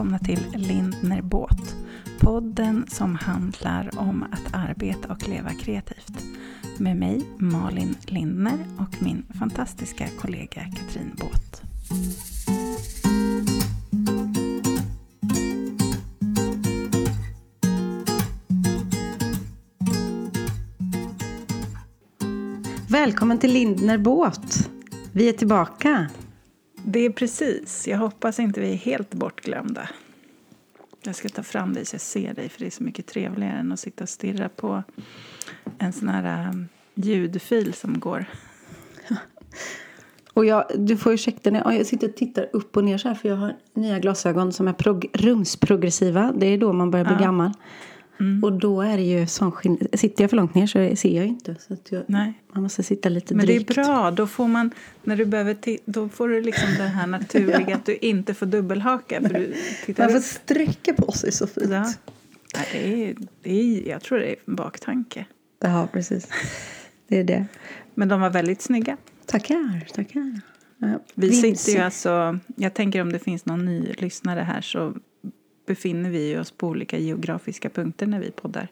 välkomna till Lindner Båt. Podden som handlar om att arbeta och leva kreativt. Med mig Malin Lindner och min fantastiska kollega Katrin Båt. Välkommen till Lindner Båt. Vi är tillbaka. Det är precis. Jag hoppas inte vi är helt bortglömda. Jag ska ta fram dig så jag ser dig, för det är så mycket trevligare än att sitta och stirra på en sån här um, ljudfil som går. Och jag, du får ursäkta när jag sitter och tittar upp och ner så här för jag har nya glasögon som är prog, rumsprogressiva. Det är då man börjar bli ja. gammal. Mm. Och då är det ju sån. Sitter jag för långt ner så ser jag inte. Så jag, Nej. Man måste sitta lite Men drygt. det är bra. Då får man, när du behöver då får du liksom det här naturliga ja. att du inte får dubbelhaka. För du man får sträcka på sig så fint. Ja. det är, det är, jag tror det är en baktanke. Ja, precis. Det är det. Men de var väldigt snygga. Tackar, tackar. Ja. Vi sitter ju alltså, jag tänker om det finns någon ny lyssnare här så befinner vi oss på olika geografiska punkter när vi poddar.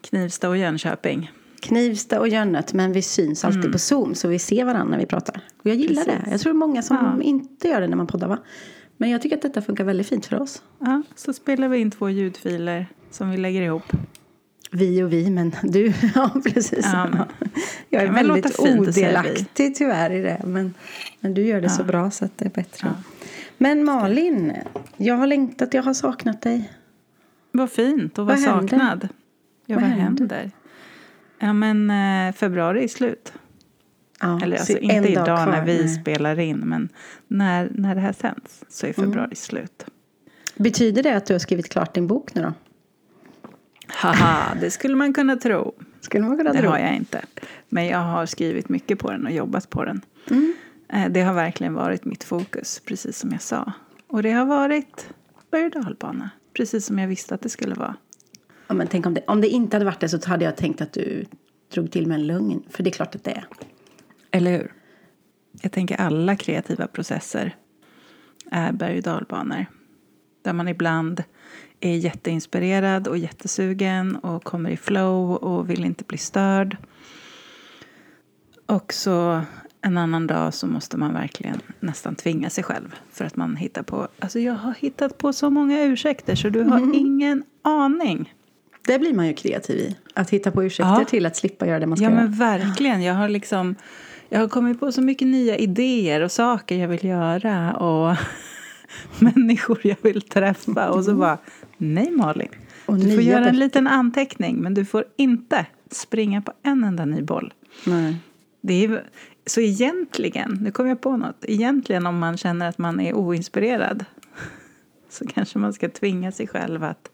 Knivsta och Jönköping. Knivsta och Jönnet, men vi syns alltid mm. på Zoom så vi ser varandra när vi pratar. Och jag gillar Precis. det. Jag tror det är många som ja. inte gör det när man poddar va? Men jag tycker att detta funkar väldigt fint för oss. Ja, så spelar vi in två ljudfiler som vi lägger ihop. Vi och vi, men du, ja precis. Ja, men, jag är väldigt odelaktig tyvärr i det. Men, men du gör det ja. så bra så att det är bättre. Ja. Men Malin, jag har längtat, jag har saknat dig. Vad fint att vara saknad. Ja, vad, vad händer? händer? Ja, men eh, februari är slut. Ja, Eller alltså inte idag kvar, när vi nej. spelar in, men när, när det här sänds så är februari mm. slut. Betyder det att du har skrivit klart din bok nu då? Haha, det skulle man kunna tro. Skulle man kunna det tro. har jag inte. Men jag har skrivit mycket på den och jobbat på den. Mm. Eh, det har verkligen varit mitt fokus, precis som jag sa. Och det har varit berg och dalbana, precis som jag visste att det skulle vara. Ja, men tänk om det, om det inte hade varit det så hade jag tänkt att du drog till med en lögn. För det är klart att det är. Eller hur? Jag tänker alla kreativa processer är berg och dalbanor. Där man ibland är jätteinspirerad och jättesugen och kommer i flow och vill inte bli störd. Och så en annan dag så måste man verkligen nästan tvinga sig själv för att man hittar på... Alltså jag har hittat på så många ursäkter så du har mm. ingen aning. Det blir man ju kreativ i. Att hitta på ursäkter ja. till att slippa göra det man ska ja, göra. Ja men verkligen. Jag har liksom... Jag har kommit på så mycket nya idéer och saker jag vill göra och människor jag vill träffa. Och så bara, nej Malin. Och du får göra en liten anteckning men du får inte springa på en enda ny boll. Nej. Det är, så egentligen, nu kom jag på något, egentligen om man känner att man är oinspirerad så kanske man ska tvinga sig själv att,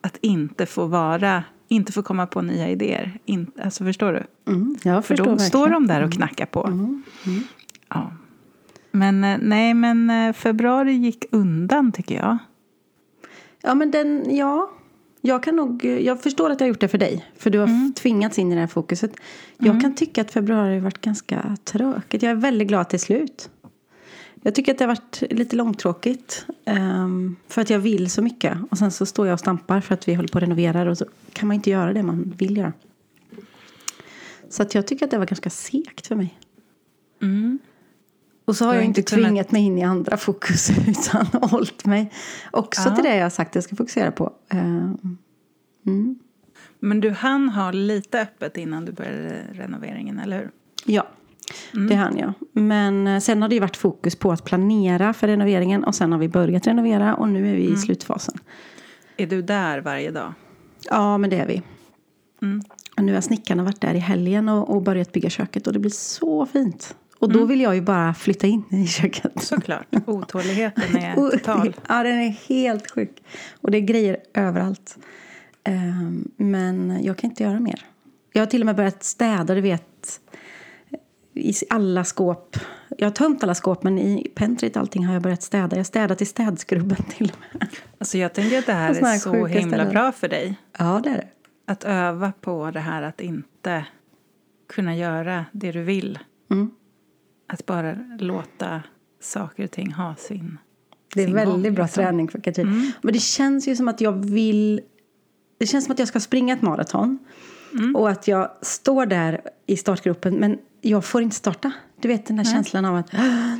att inte få vara, inte få komma på nya idéer. In, alltså förstår du? Mm, jag För då verkligen. står de där och mm. knackar på. Mm, mm. Ja. Men eh, nej, men eh, februari gick undan tycker jag. Ja, men den, ja, jag, kan nog, jag förstår att jag har gjort det för dig. För du har mm. tvingats in i det här fokuset. Jag mm. kan tycka att februari har varit ganska tråkigt. Jag är väldigt glad till slut. Jag tycker att det har varit lite långtråkigt. Um, för att jag vill så mycket. Och sen så står jag och stampar för att vi håller på att renovera. Och så kan man inte göra det man vill göra. Så att jag tycker att det var ganska segt för mig. Mm. Och så har jag inte kunnat... tvingat mig in i andra fokus utan hållit mig också ja. till det jag har sagt jag ska fokusera på. Uh, mm. Men du hann ha lite öppet innan du började renoveringen, eller hur? Ja, mm. det hann jag. Men eh, sen har det varit fokus på att planera för renoveringen och sen har vi börjat renovera och nu är vi mm. i slutfasen. Är du där varje dag? Ja, men det är vi. Mm. Och nu har snickarna varit där i helgen och, och börjat bygga köket och det blir så fint. Och då mm. vill jag ju bara flytta in i köket. Såklart. Otåligheten är total. ja, den är helt sjuk. Och det är grejer överallt. Um, men jag kan inte göra mer. Jag har till och med börjat städa, du vet. I alla skåp. Jag har tömt alla skåp, men i pentryt allting har jag börjat städa. Jag har städat i städskrubben till och med. Alltså jag tänker att det här är så himla ställen. bra för dig. Ja, det är det. Att öva på det här att inte kunna göra det du vill. Mm. Att bara låta saker och ting ha sin Det är sin väldigt gång, bra liksom. träning för Katrin. Men det känns ju som att jag vill... Det känns som att jag ska springa ett maraton. Och att jag står där i startgruppen men jag får inte starta. Du vet den där känslan av att "Ah,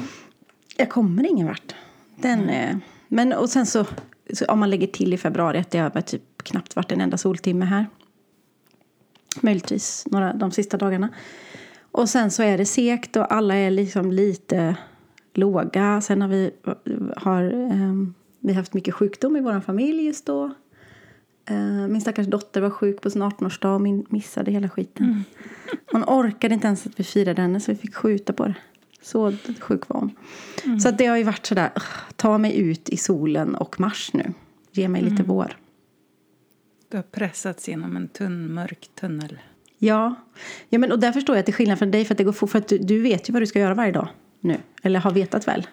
jag kommer ingen vart. Den är... Men och sen så, så om man lägger till i februari att det har typ knappt varit en enda soltimme här. Möjligtvis några de sista dagarna. Och sen så är det sekt och alla är liksom lite låga. Sen har vi, har, ehm, vi haft mycket sjukdom i vår familj just då. Eh, min stackars dotter var sjuk på sin 18-årsdag och min missade hela skiten. Hon orkade inte ens att vi firade henne så vi fick skjuta på det. Så sjuk var hon. Så att det har ju varit sådär, "Ugh, ta mig ut i solen och mars nu. Ge mig lite vår. Du har pressats genom en tunn, mörk tunnel. Ja, ja men, och där förstår jag är skillnad från dig för att det går fort. För att du, du vet ju vad du ska göra varje dag nu. Eller har vetat väl.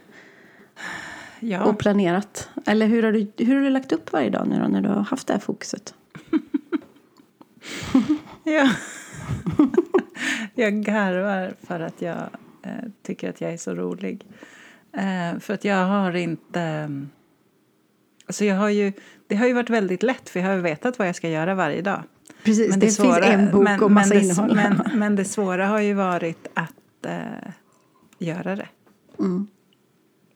Ja, Och planerat. Eller hur har, du, hur har du lagt upp varje dag nu då när du har haft det här fokuset? ja. jag garvar för att jag eh, tycker att jag är så rolig. Eh, för att jag har inte... Alltså jag har ju, det har ju varit väldigt lätt, för jag har vetat vad jag ska göra varje dag. Precis, Men det, finns en bok men, och massa men innehåll. Det, men, men det svåra har ju varit att eh, göra det. Mm.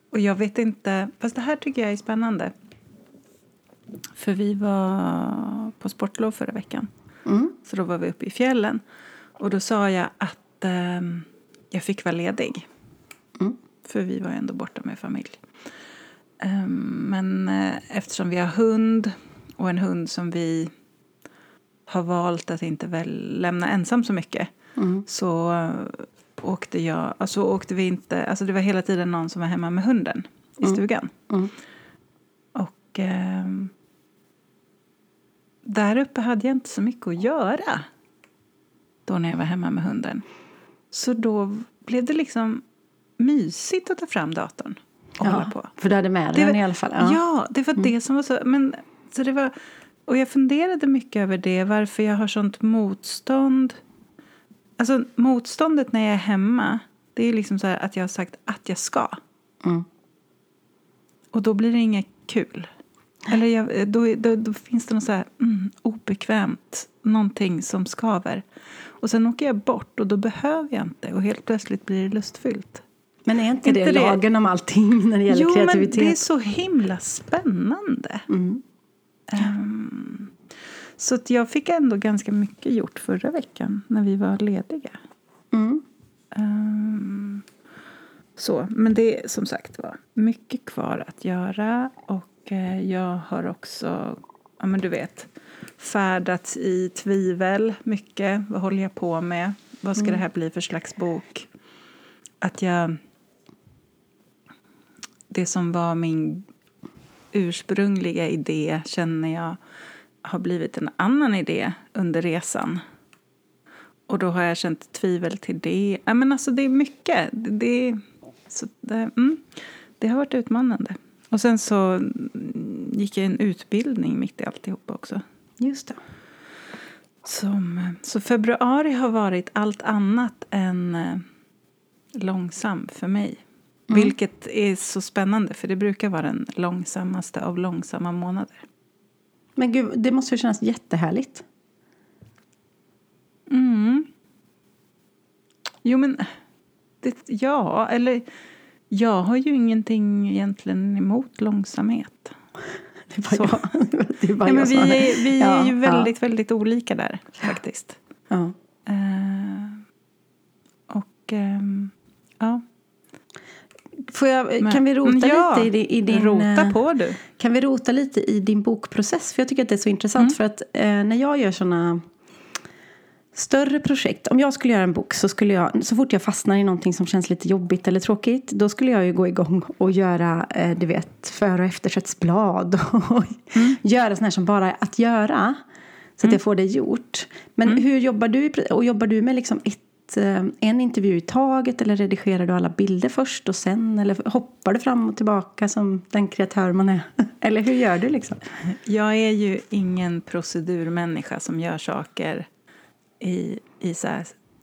Och jag vet inte, fast det här tycker jag är spännande. För vi var på sportlov förra veckan. Mm. Så då var vi uppe i fjällen. Och då sa jag att eh, jag fick vara ledig. Mm. För vi var ändå borta med familj. Eh, men eftersom vi har hund och en hund som vi har valt att inte väl lämna ensam så mycket Mm. så eh, åkte jag, alltså åkte vi inte, alltså det var hela tiden någon som var hemma med hunden i stugan. Mm. Och ehm, där uppe hade jag inte så mycket att göra då när jag var hemma med hunden. Så då blev det liksom mysigt att ta fram datorn och hålla på. För du hade med den var- i alla fall. Ja, det var det som var så... Men, så det var, och jag funderade mycket över det, varför jag har sånt motstånd. Alltså motståndet när jag är hemma, det är liksom så att jag har sagt att jag ska. Mm. Och då blir det inget kul. Eller jag, då, då, då finns det något så här mm, obekvämt, någonting som skaver. Och sen åker jag bort och då behöver jag inte och helt plötsligt blir det lustfyllt. Men är inte, Inte det det- lagen om allting när det gäller jo, kreativitet? men det är så himla spännande. Mm. Ehm, så att jag fick ändå ganska mycket gjort förra veckan när vi var lediga. Mm. Ehm, så, men det är som sagt var mycket kvar att göra. Och eh, jag har också, ja men du vet, färdats i tvivel mycket. Vad håller jag på med? Vad ska det här bli för slags bok? Att jag... Det som var min ursprungliga idé känner jag har blivit en annan idé under resan. Och då har jag känt tvivel till det. Ja, men alltså det är mycket. Det, det, så det, mm, det har varit utmanande. Och sen så gick jag en utbildning mitt i alltihopa också. Just det. Som, så februari har varit allt annat än eh, långsam för mig. Vilket är så spännande, för det brukar vara den långsammaste av långsamma månader. Men gud, det måste ju kännas jättehärligt. Mm. Jo, men... Det, ja, eller... Jag har ju ingenting egentligen emot långsamhet. Det är bara Så. jag, det är bara men jag vi är, vi Ja, är ju ja. väldigt, väldigt olika där, faktiskt. Ja. Eh, och... ehm, ja. Får jag, kan vi rota Ja, lite i, i din... Rota eh, på du. Kan vi rota lite i din bokprocess? För jag tycker att det är så intressant. För att eh, när jag gör såna större projekt. Om jag skulle göra en bok så skulle jag, så fort jag fastnar i någonting som känns lite jobbigt eller tråkigt. Då skulle jag ju gå igång och göra, eh, du vet, för och eftersättsblad. Och göra sånt här som bara är att göra. Så att jag får det gjort. Men hur jobbar du? Och jobbar du med liksom ett, en intervju i taget? Eller redigerar du alla bilder först och sen? Eller hoppar du fram och tillbaka som den kreatör man är? Eller hur gör du liksom? Jag är ju ingen procedurmänniska som gör saker i, i så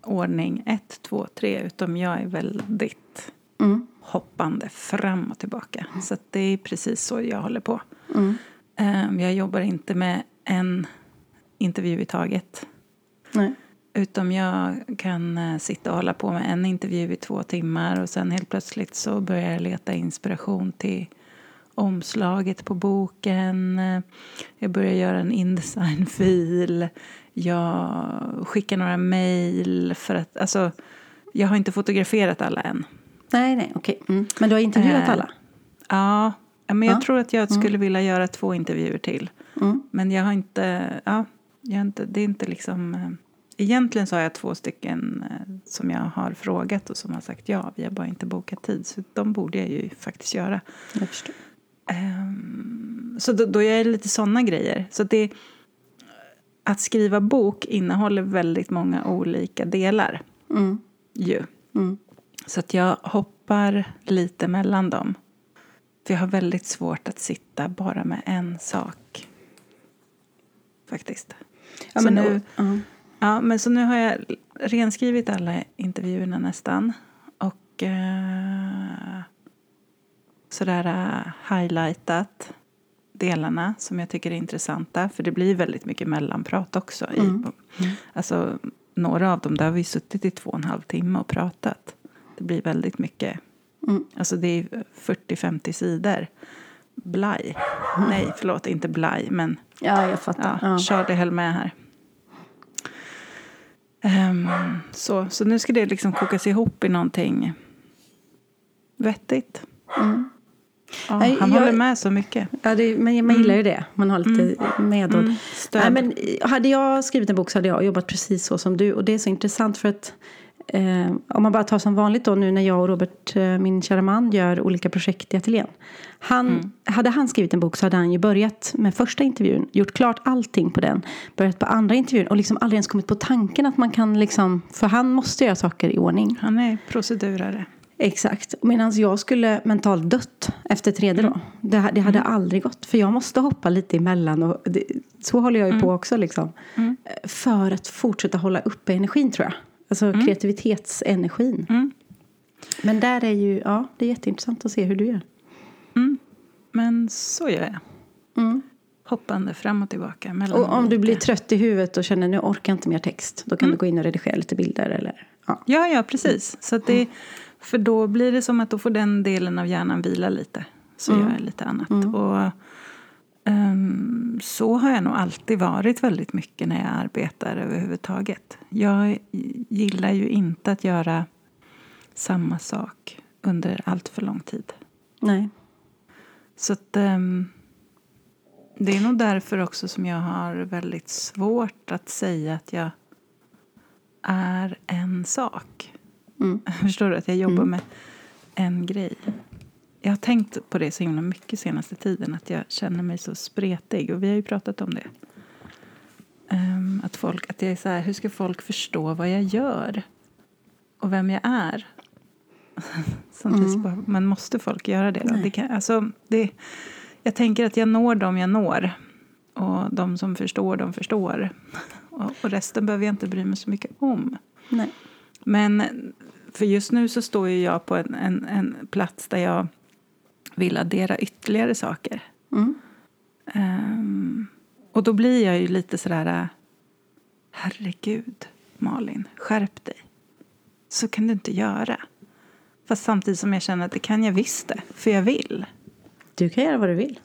ordning ett, två, tre. Utan jag är väldigt Mm. hoppande fram och tillbaka. Så det är precis så jag håller på. Mm. Um, jag jobbar inte med en intervju i taget. Nej. Utom jag kan uh, sitta och hålla på med en intervju i två timmar och sen helt plötsligt så börjar jag leta inspiration till omslaget på boken. Uh, jag börjar göra en Indesign-fil. Jag skickar några mejl för att, alltså, jag har inte fotograferat alla än. Nej, nej, okej. Mm. Men du har intervjuat Eh, alla? Ja, men jag Ja. tror att jag skulle vilja göra två intervjuer till. Mm. Men jag har inte, ja, jag har inte, det är inte liksom... Egentligen så har jag två stycken eh, som jag har frågat och som har sagt ja. Vi har bara inte bokat tid. Så de borde jag ju faktiskt göra. Jag förstår. Ehm, så då, då gör jag lite sådana grejer. Så det, att skriva bok innehåller väldigt många olika delar. Mm. Ju. Mm. Så att jag hoppar lite mellan dem. För jag har väldigt svårt att sitta bara med en sak. Faktiskt. Ja, så, men, nu, ja. Ja, men så nu har jag renskrivit alla intervjuerna nästan. Och eh, sådär eh, highlightat delarna som jag tycker är intressanta. För det blir väldigt mycket mellanprat också. I, Mm. Alltså, några av dem där har vi suttit i två och en halv timme och pratat. Det blir väldigt mycket. Mm. Alltså det är 40-50 sidor. Blaj. Nej, förlåt, inte blaj, men ja, jag fattar. Ja. Charlie höll med här. Ehm, så, så nu ska det liksom kokas ihop i någonting vettigt. Mm. Ja, Nej, han jag- håller med så mycket. Ja, det, men man gillar ju det. Man har lite. Mm. Nej, men eh, hade jag skrivit en bok så hade jag jobbat precis så som du. Och det är så intressant för att eh, om man bara tar som vanligt då nu när jag och Robert, eh, min kära man, gör olika projekt i ateljén. Han, Hade han skrivit en bok så hade han ju börjat med första intervjun, gjort klart allting på den, börjat på andra intervjun och liksom aldrig ens kommit på tanken att man kan liksom, för han måste göra saker i ordning. Han är procedurare. Exakt. Medan jag skulle mentalt dött efter tredje då. Det, det hade aldrig gått. För jag måste hoppa lite emellan. Och det, så håller jag ju på också. Liksom. Mm. För att fortsätta hålla uppe energin tror jag. Alltså kreativitetsenergin. Mm. Men där är ju, ja, det är jätteintressant att se hur du gör. Mm. Men så gör jag. Mm. Hoppande fram och tillbaka. Mellan Och om du olika. blir trött i huvudet och känner nu orkar inte mer text. Då kan Mm. du gå in och redigera lite bilder. Eller, ja. Ja, ja, precis. Så att det, för då blir det som att då får den delen av hjärnan vila lite. Så Mm. gör jag lite annat. Och, så har jag nog alltid varit väldigt mycket när jag arbetar överhuvudtaget. Jag gillar ju inte att göra samma sak under allt för lång tid. Nej. Så att, ehm, det är nog därför också som jag har väldigt svårt att säga att jag är en sak. Mm. Förstår du? Att jag jobbar med en grej. Jag har tänkt på det så himla mycket senaste tiden. Att jag känner mig så spretig. Och vi har ju pratat om det. Ehm, att, folk, att jag är så här, hur ska folk förstå vad jag gör? Och vem jag är? Samtidigt så bara, men måste folk göra det då? Nej. Det kan, alltså, det, jag tänker att jag når dem jag når. Och de som förstår, de förstår. Och, och resten behöver jag inte bry mig så mycket om. Nej. Men för just nu så står ju jag på en, en, en plats där jag vill addera ytterligare saker. Mm. Ehm, och då blir jag ju lite sådär, herregud Malin, skärp dig. Så kan du inte göra. Fast samtidigt som jag känner att det kan jag visst det, för jag vill. Du kan göra vad du vill.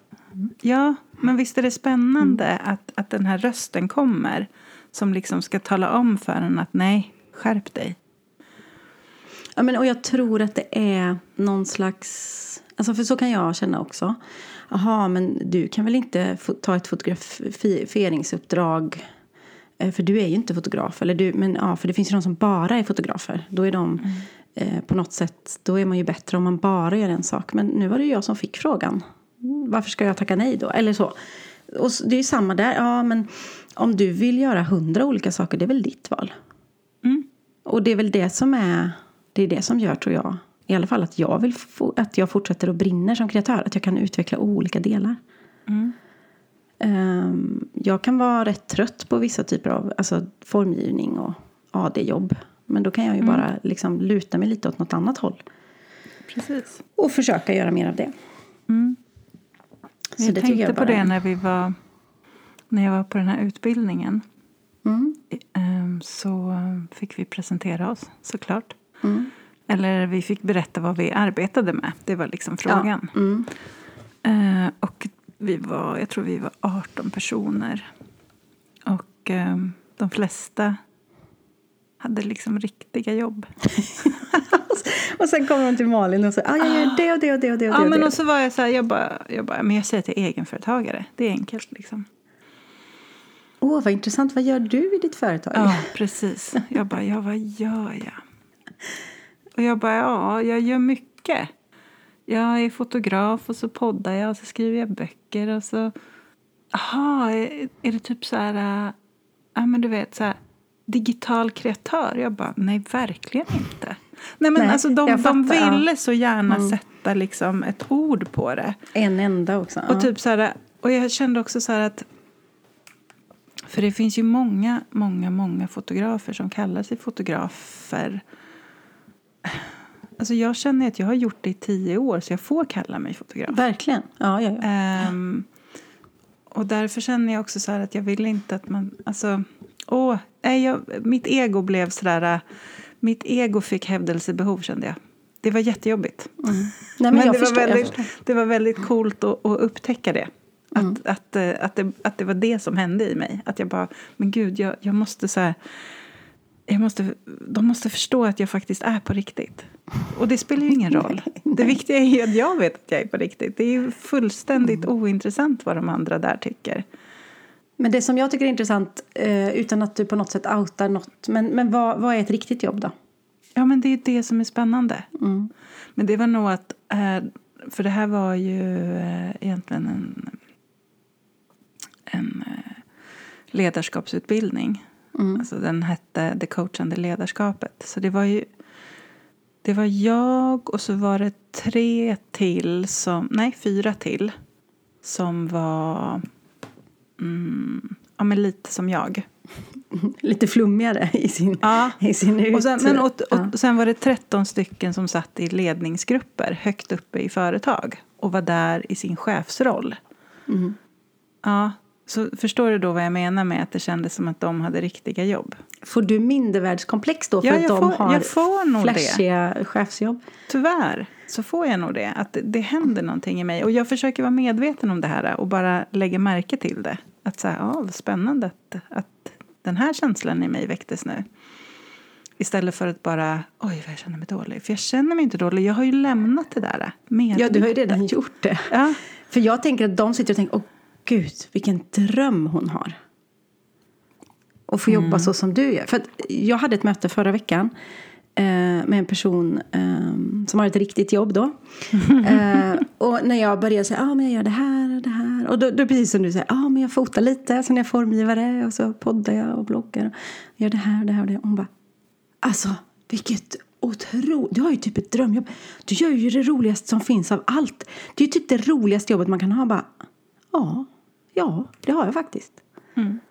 Ja, men visst är det spännande att, att den här rösten kommer som liksom ska tala om för en att nej, skärp dig. Ja, men, och jag tror att det är någon slags... Alltså för så kan jag känna också. Jaha, men du kan väl inte ta ett fotograferingsuppdrag eh, för du är ju inte fotograf. Eller du, men ja, för det finns ju de som bara är fotografer. Då är de eh, på något sätt, då är man ju bättre om man bara gör en sak. Men nu var det ju jag som fick frågan. Varför ska jag tacka nej då? Eller så. Och det är ju samma där. Ja, men om du vill göra hundra olika saker, det är väl ditt val. Mm. Och det är väl det som är det är det som gör, tror jag, i alla fall att jag vill att jag fortsätter och brinner som kreatör. Att jag kan utveckla olika delar. Mm. Ehm, jag kan vara rätt trött på vissa typer av alltså, formgivning och AD-jobb. Men då kan jag ju bara liksom luta mig lite åt något annat håll. precis. Och försöka göra mer av det. Mm. Så jag det tänkte jag på bara- det när, vi var, när jag var på den här utbildningen. Mm. Ehm, Så fick vi presentera oss, såklart. Mm. Eller vi fick berätta vad vi arbetade med. Det var liksom frågan. Ja. Mm. Eh, och vi var, jag tror vi var 18 personer. Och eh, de flesta hade liksom riktiga jobb. Och sen kommer de till Malin och säger ah, jag gör det och det och det och det. Och Ja, det, men och och så var jag så här, jag bara, jag bara, men jag säger till egenföretagare. Det är enkelt liksom. Åh, vad intressant. Vad gör du i ditt företag? Ja, precis. Jag bara, ja vad gör jag? Och jag bara, ja, jag gör mycket. Jag är fotograf och så poddar jag och så skriver jag böcker och så... Jaha, är, är det typ så här... äh, Ja, men du vet, så här, digital kreatör? Jag bara, nej, verkligen inte. Nej, men Nej, alltså de, de fattar, ja. ville så gärna sätta liksom ett ord på det. En enda också. Och, typ så här, och jag kände också så här att... För det finns ju många, många, många fotografer som kallar sig fotografer. Alltså jag känner att jag har gjort det i tio år så jag får kalla mig fotograf. Verkligen. Ja, ja, ja. Ehm, och därför känner jag också så här att jag vill inte att man... Alltså, åh, nej, jag, mitt ego blev sådär... äh, Mitt ego fick hävdelsebehov kände jag. Det var jättejobbigt. Nej, men, jag det, förstår, var väldigt, det var väldigt coolt att, att upptäcka det. Att, Mm. att, eh, att, det, att det var det som hände i mig. Att jag bara, men gud, jag, jag måste så här... Jag måste, de måste förstå att jag faktiskt är på riktigt. Och det spelar ju ingen roll. Det viktiga är ju att jag vet att jag är på riktigt. Det är ju fullständigt Mm. ointressant vad de andra där tycker. Men det som jag tycker är intressant, eh, utan att du på något sätt outar något, men, men vad, vad är ett riktigt jobb då? Ja, men det är det som är spännande. Mm. Men det var nog att... eh, För det här var ju eh, egentligen en, en ledarskapsutbildning. Mm. Alltså den hette Det coachande ledarskapet. Så det var ju... Det var jag och så var det tre till som... Nej, fyra till. Som var... Mm, ja, men lite som jag. Lite flummigare i sin, Ja. i sin ut... Och sen, men, och, ja. och sen var det 13 stycken som satt i ledningsgrupper högt uppe i företag och var där i sin chefsroll. Mm. Ja, så förstår du då vad jag menar med att det kändes som att de hade riktiga jobb? Får du mindervärldskomplex då för Ja, att de får- har jag får nog det. flashiga chefsjobb? Tyvärr så får jag nog det, att det, det händer någonting i mig. Och jag försöker vara medveten om det här och bara lägga märke till det. Att så här, ja, vad spännande att, att den här känslan i mig väcktes nu. Istället för att bara, oj vad jag känner mig dålig. För jag känner mig inte dålig, jag har ju lämnat det där. Med Ja, du har ju redan gjort det. Ja, För jag tänker att de sitter och tänker, åh gud, vilken dröm hon har. Och få jobba så som du gör. För jag hade ett möte förra veckan eh, med en person eh, som har ett riktigt jobb då. eh, och när jag började säga, ah, men jag gör det här och det här. Och då, då precis som du säger, ah, men jag fotar lite, sen är jag formgivare och så poddar jag och bloggar. Och gör det här och det här och det. Och hon bara, alltså vilket otroligt, du har ju typ ett drömjobb. Du gör ju det roligaste som finns av allt. Det är ju typ det roligaste jobbet man kan ha. Bara, ja, ja, det har jag faktiskt.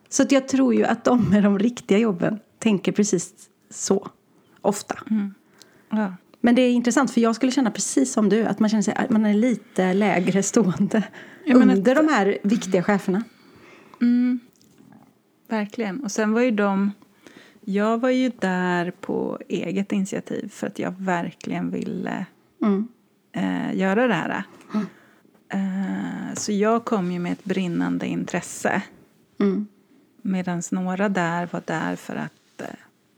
Så att jag tror ju att de med de riktiga jobben tänker precis så. Ofta. ja. Men det är intressant för jag skulle känna precis som du. Att man känner sig att man är lite lägre stående. Ja, under de här viktiga cheferna. Verkligen. Och sen var ju de... Jag var ju där på eget initiativ för att jag verkligen ville Mm. eh, göra det här. Eh, så jag kom ju med ett brinnande intresse. Mm. Medan några där var där för att eh,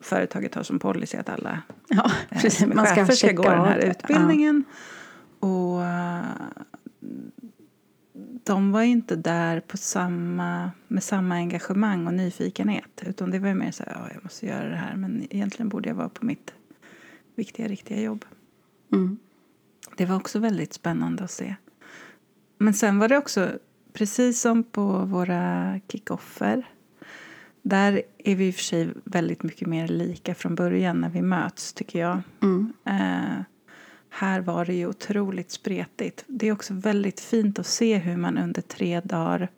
företaget har som policy att alla Ja, eh, precis. Man ska chefer ska gå den här utbildningen. Och eh, de var inte där på samma, med samma engagemang och nyfikenhet. Utan det var mer så här, ja, jag måste göra det här. Men egentligen borde jag vara på mitt viktiga, riktiga jobb. Ja. Mm. Det var också väldigt spännande att se. Men sen var det också, precis som på våra kickoffer där är vi i och för sig väldigt mycket mer lika från början när vi möts, tycker jag. Mm. Eh, här var det ju otroligt spretigt. Det är också väldigt fint att se hur man under tre dagar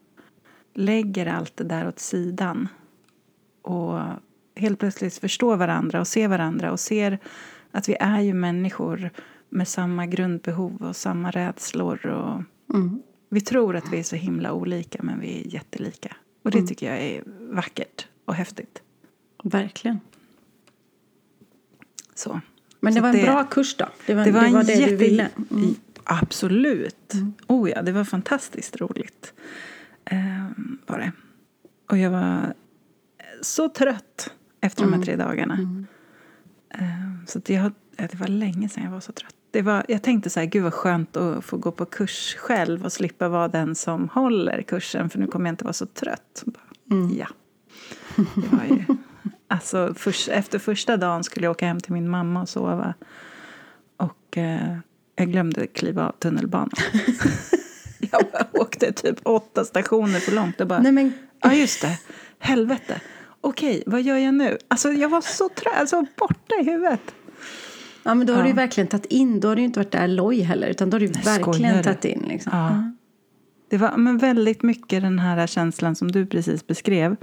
lägger allt det där åt sidan och helt plötsligt förstår varandra och ser varandra och ser Att vi är ju människor med samma grundbehov och samma rädslor. Och Mm. Vi tror att vi är så himla olika, men vi är jättelika. Och det Mm. tycker jag är vackert och häftigt. Verkligen. Så. Men det Så var en det- bra kurs då? Det var Det var, det, var en det jätte... du ville? Mm. Absolut. Oh ja, det var fantastiskt roligt. Ehm, var det. Och jag var så trött efter de här tre dagarna. Ehm, så att jag, ja, det var länge sedan jag var så trött. Det var, jag tänkte så här, gud vad skönt att få gå på kurs själv och slippa vara den som håller kursen för nu kommer jag inte vara så trött. Bara, Ja. Det var ju, alltså, först, efter första dagen skulle jag åka hem till min mamma och sova. Och eh, jag glömde kliva av tunnelbanan. jag bara åkte typ åtta stationer för långt och bara, Nej, men, ja just det, helvete. Okej, vad gör jag nu? Alltså jag var så trött, alltså borta i huvudet. Ja, men då har du ju Ja. verkligen tagit in. Då har du inte varit där loj heller. Utan då har du skojar verkligen du? tagit in. Liksom. Ja. Det var men väldigt mycket den här känslan som du precis beskrev.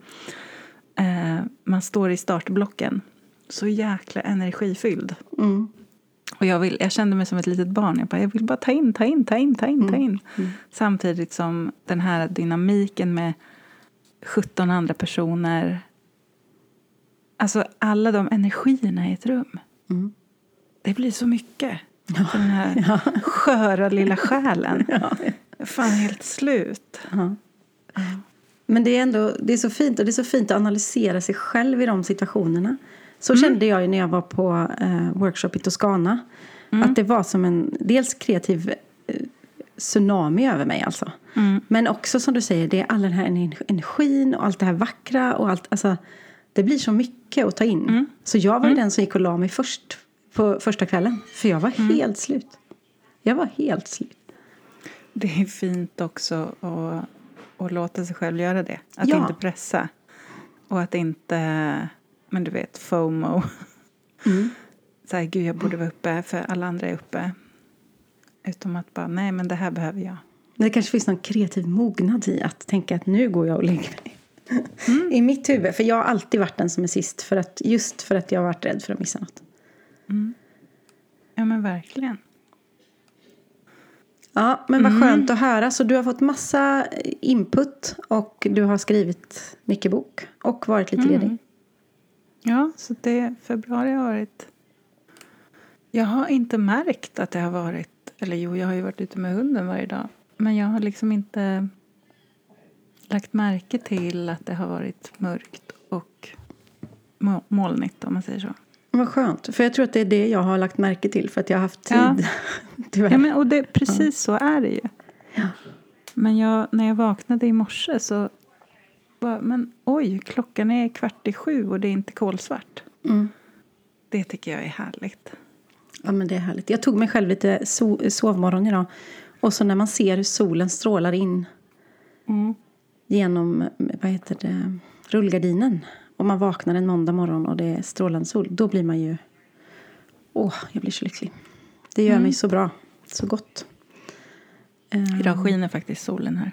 Eh, man står i startblocken, så jäkla energifylld. Mm. Och jag, vill, jag kände mig som ett litet barn. Jag, bara, jag vill bara ta in, ta in, ta in, ta in, ta in. Samtidigt som den här dynamiken med 17 andra personer. Alltså alla de energierna i ett rum. Mm. Det blir så mycket. För den här sköra lilla själen. Är fan helt slut. Ja. Men det är ändå det är så fint och det är så fint att analysera sig själv i de situationerna. Så kände jag när jag var på eh, workshop i Toscana. Att det var som en dels kreativ eh, tsunami över mig alltså. Men också som du säger, det är all den här ener- energin och allt det här vackra och allt. Alltså, det blir så mycket att ta in. Så jag var ju den som gick och la mig först på första kvällen. För jag var helt slut. Jag var helt slut. Det är fint också att, att låta sig själv göra det. Att Ja. inte pressa. Och att inte, men du vet, FOMO. Så här, gud jag borde vara uppe för alla andra är uppe. Utom att bara, nej men det här behöver jag. Det kanske finns någon kreativ mognad i att tänka att nu går jag och lägger mig. I mitt huvud. För jag har alltid varit den som är sist. För att, just för att jag har varit rädd för att missa något. Ja men verkligen. Ja, men vad skönt att höra. Så du har fått massa input. Och du har skrivit mycket bok. Och varit lite ledig. Ja, så det, februari har varit... Jag har inte märkt att det har varit... Eller jo, jag har ju varit ute med hunden varje dag. Men jag har liksom inte lagt märke till att det har varit mörkt och molnigt om man säger så. Vad skönt. För jag tror att det är det jag har lagt märke till. För att jag har haft tid. Ja. Tyvärr. Ja, men, och det, precis så är det ju. Ja. Men jag, när jag vaknade i morse så bara, men oj, klockan är kvart i sju och det är inte kolsvart. Mm. Det tycker jag är härligt. Ja, men det är härligt. Jag tog mig själv lite so- sovmorgon idag. Och så när man ser hur solen strålar in genom vad heter det, rullgardinen. Och man vaknar en måndag morgon och det är strålande sol. Då blir man ju... Åh, jag blir så lycklig. Det gör mig så bra. Så gott. Idag skiner faktiskt solen här.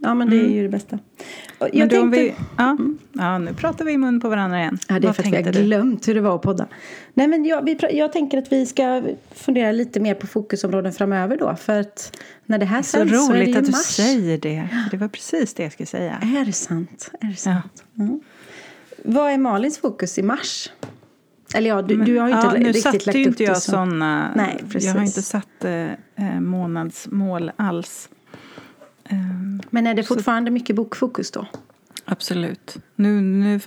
Ja, men det är ju det bästa. Men Jag om tänkte... vi, ja, ja, nu pratar vi i mun på varandra igen. Ja, det är Vad för att vi har du? glömt hur det var att podda. Nej, men jag, vi, jag tänker att vi ska fundera lite mer på fokusområden framöver då. För att när det här Så sänds så är det roligt ju att du mars. säger det. Det var precis det jag skulle säga. Är det sant? Är det Ja. sant? Mm. Vad är Malins fokus i mars? Eller ja, du, du har ju inte ja, nu riktigt lagt upp inte det jag så. sådana. Nej, Jag har precis. inte satt eh, eh, månadsmål alls. Ehm, Men är det fortfarande mycket bokfokus då? absolut. Nu, nu,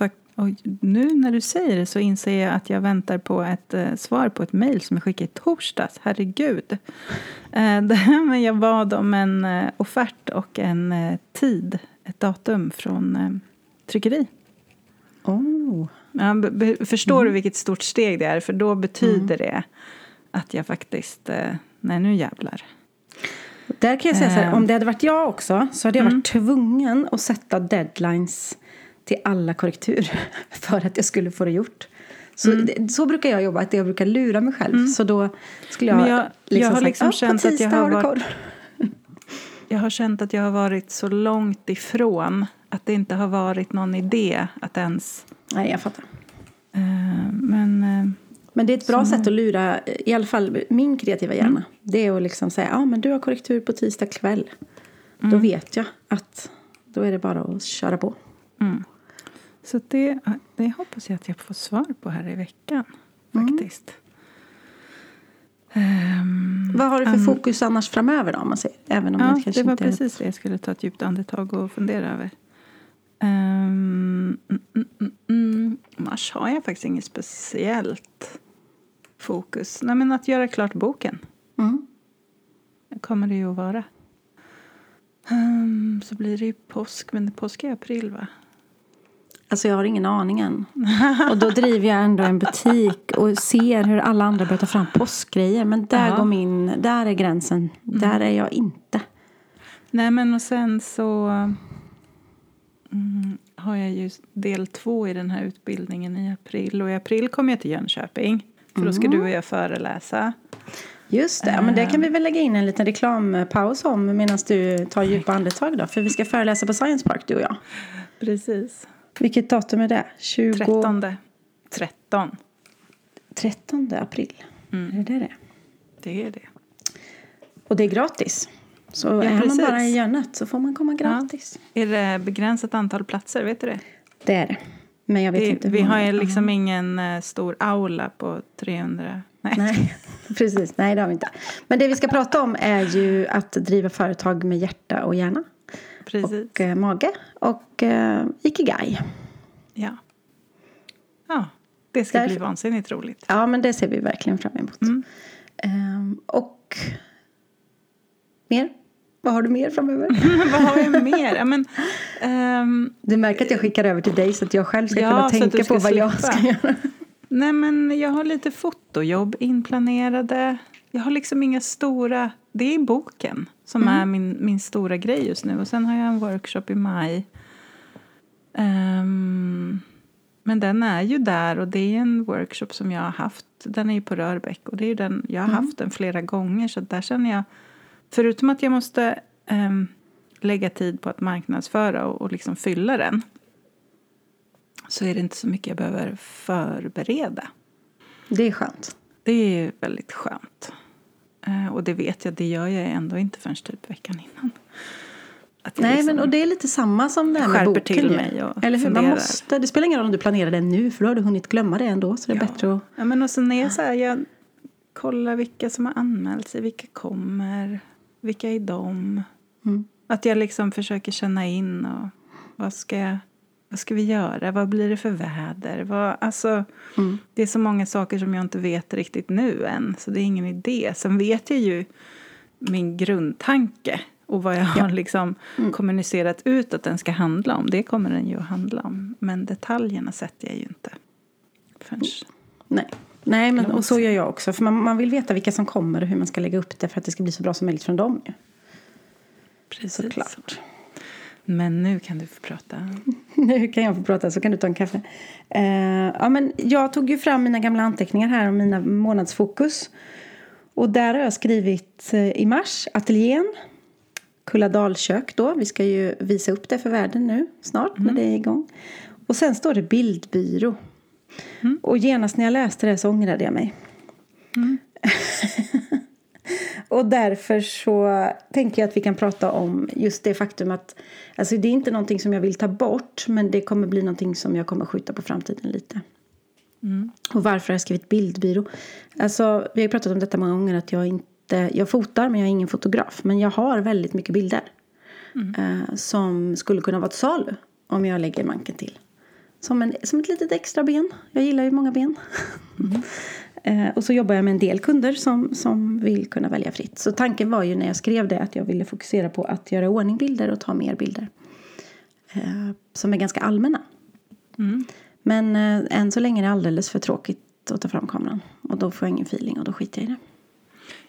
nu när du säger det så inser jag att jag väntar på ett eh, svar på ett mejl som jag skickade i torsdags. Herregud. Eh, med jag bad om en eh, offert och en eh, tid, ett datum från eh, tryckeri. Oh. Ja, förstår Mm. du vilket stort steg det är? För då betyder det att jag faktiskt, eh, nej nu jävlar. Där kan jag säga så här, om det hade varit jag också så hade jag Mm. varit tvungen att sätta deadlines till alla korrektur för att jag skulle få det gjort. Så, Mm. det, så brukar jag jobba, att jag brukar lura mig själv. Så då skulle jag, Men jag- jag har sagt, liksom "Ja, på känt att jag har varit- koll." Jag har känt att jag har varit så långt ifrån att det inte har varit någon idé att ens... Nej, jag fattar. Eh, men eh, Men det är ett bra sätt att lura, i alla fall min kreativa hjärna. Mm. Det är att liksom säga, ja men du har korrektur på tisdag kväll. Mm. Då vet jag att då är det bara att köra på. Mm. Så det, det hoppas jag att jag får svar på här i veckan. Mm. Faktiskt. Um, Vad har du för um, fokus annars framöver då? Om man säger, även om ja, det, det var inte precis det jag skulle ta ett djupt andetag och fundera över. Um, mm, mm, mm, Mars har jag faktiskt inget speciellt fokus. Nej, men att göra klart boken. Mm. Det kommer det ju att vara. Um, så blir det ju påsk, men påsk är april va? Alltså jag har ingen aning än. Och då driver jag ändå en butik och ser hur alla andra börjar ta fram påskgrejer. Men där ja. går min, där är gränsen. Mm. Där är jag inte. Nej men och sen så mm, har jag ju del två i den här utbildningen i april. Och i april kommer jag till Jönköping. För då ska mm. du och jag föreläsa. Just det, ja, men det kan vi väl lägga in en liten reklampaus om medan du tar djupa andetag då. För vi ska föreläsa på Science Park du och jag. Precis. Vilket datum är det? 20... 13. 13. 13 april. Mm. Är det det? Det är det. Och det är gratis. Så ja, är precis. man bara i Jönnet så får man komma gratis. Ja. Är det begränsat antal platser? Vet du det? Det är det. Men jag vet det, inte vi har ju liksom ingen uh, stor aula på 300. Nej. Nej, precis. Nej, det har vi inte. Men det vi ska prata om är ju att driva företag med hjärta och hjärna. Precis. Och uh, mage och uh, ikigai. Ja. Ja, det ska Där, bli vansinnigt roligt. Ja, men det ser vi verkligen fram emot. Mm. Um, och mer? Vad har du mer framöver? Vad har jag mer? Ja, men, um, du märker att jag skickar över till dig så att jag själv ska ja, kunna tänka på vad slippa. jag ska göra. Nej, men jag har lite fotojobb inplanerade. Jag har liksom inga stora... Det är boken som mm. är min, min stora grej just nu. Och sen har jag en workshop i maj. Um, men den är ju där och det är en workshop som jag har haft. Den är ju på Rörbäck och det är den, jag har mm. haft den flera gånger så där känner jag förutom att jag måste um, lägga tid på att marknadsföra och, och liksom fylla den så är det inte så mycket jag behöver förbereda. Det är skönt. Det är väldigt skönt. Uh, och det vet jag, det gör jag ändå inte förrän typ veckan innan. Nej, liksom men och det är lite samma som det här med boken. till mig och Eller hur? Man måste, det spelar ingen roll om du planerar det nu för då har du hunnit glömma det ändå. Så det är ja. bättre att... Ja, men och sen är så här, jag kollar vilka som har anmält sig, vilka kommer, vilka är de? Mm. Att jag liksom försöker känna in och vad ska jag vad ska vi göra? Vad blir det för väder? Vad, alltså, mm. Det är så många saker som jag inte vet riktigt nu än, så det är ingen idé. Sen vet jag ju min grundtanke och vad jag ja. har liksom mm. kommunicerat ut att den ska handla om. Det kommer den ju att handla om. Men detaljerna sätter jag ju inte förrän... Nej. Nej, men, och så gör jag också. För man, man vill veta vilka som kommer och hur man ska lägga upp det för att det ska bli så bra som möjligt från dem. Precis. Såklart. Men nu kan du få prata. nu kan jag få prata, så kan du ta en kaffe. Uh, ja, men jag tog ju fram mina gamla anteckningar här om mina månadsfokus. Och där har jag skrivit uh, i mars, ateljén. Kulladalkök då. Vi ska ju visa upp det för världen nu snart mm. när det är igång. Och sen står det bildbyrå. Mm. Och genast när jag läste det så ångrade jag mig. Mm. Och därför så tänker jag att vi kan prata om just det faktum att alltså det är inte någonting som jag vill ta bort men det kommer bli någonting som jag kommer skjuta på framtiden lite. Mm. Och varför har jag skrivit bildbyrå? Alltså, vi har pratat om detta många gånger att jag inte, jag fotar men jag är ingen fotograf. Men jag har väldigt mycket bilder. Mm. Eh, som skulle kunna vara ett salu om jag lägger manken till. Som, en, som ett litet extra ben. Jag gillar ju många ben. Mm. Eh, och så jobbar jag med en del kunder som, som vill kunna välja fritt. Så tanken var ju när jag skrev det att jag ville fokusera på att göra ordning bilder och ta mer bilder. Eh, som är ganska allmänna. Mm. Men eh, än så länge är det alldeles för tråkigt att ta fram kameran. Och då får jag ingen feeling och då skiter jag i det.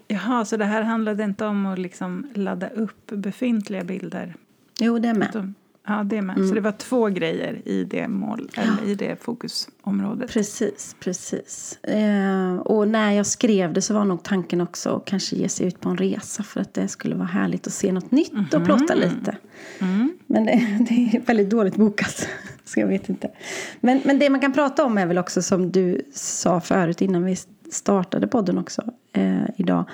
Jaha, så det här handlade inte om att liksom ladda upp befintliga bilder? Jo, det är med. Ja, det med. Mm. Så det var två grejer i det mål, eller i det fokusområdet. Precis, precis. Eh, och när jag skrev det så var nog tanken också att kanske ge sig ut på en resa för att det skulle vara härligt att se något nytt mm -hmm. och plåta lite. Mm. Men det, det, är väldigt dåligt bokat, så jag vet inte. Men, men det man kan prata om är väl också som du sa förut innan vi startade podden också eh, idag.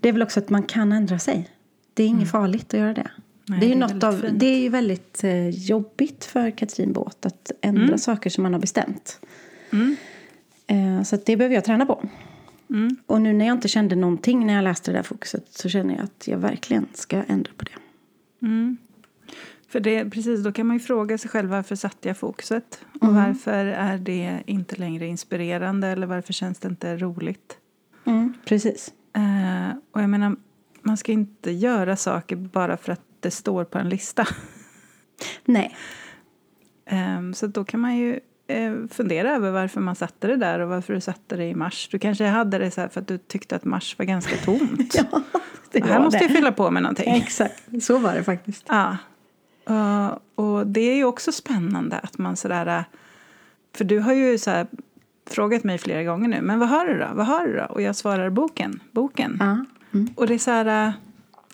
Det är väl också att man kan ändra sig. Det är inget mm. farligt att göra det. Nej, det är ju det är något av, det är ju väldigt eh, jobbigt för Katrin Båt att ändra mm. saker som man har bestämt. Mm. Eh, så det behöver jag träna på. Mm. Och nu när jag inte kände någonting när jag läste det där fokuset så känner jag att jag verkligen ska ändra på det. Mm. För det, precis, då kan man ju fråga sig själv varför satte jag fokuset? Och mm. varför är det inte längre inspirerande eller varför känns det inte roligt? Mm, precis. Eh, och jag menar, man ska inte göra saker bara för att det står på en lista. Nej. Um, så då kan man ju uh, fundera över varför man satte det där och varför du satte det i mars. Du kanske hade det så för att du tyckte att mars var ganska tomt. ja, det var här måste jag fylla på med någonting. Exakt, så var det faktiskt. Ja. Uh, och det är ju också spännande att man sådär... För du har ju så här, frågat mig flera gånger nu, men vad har du då? Vad har du då? Och jag svarar boken, boken. Ja. Mm. Och det är så här,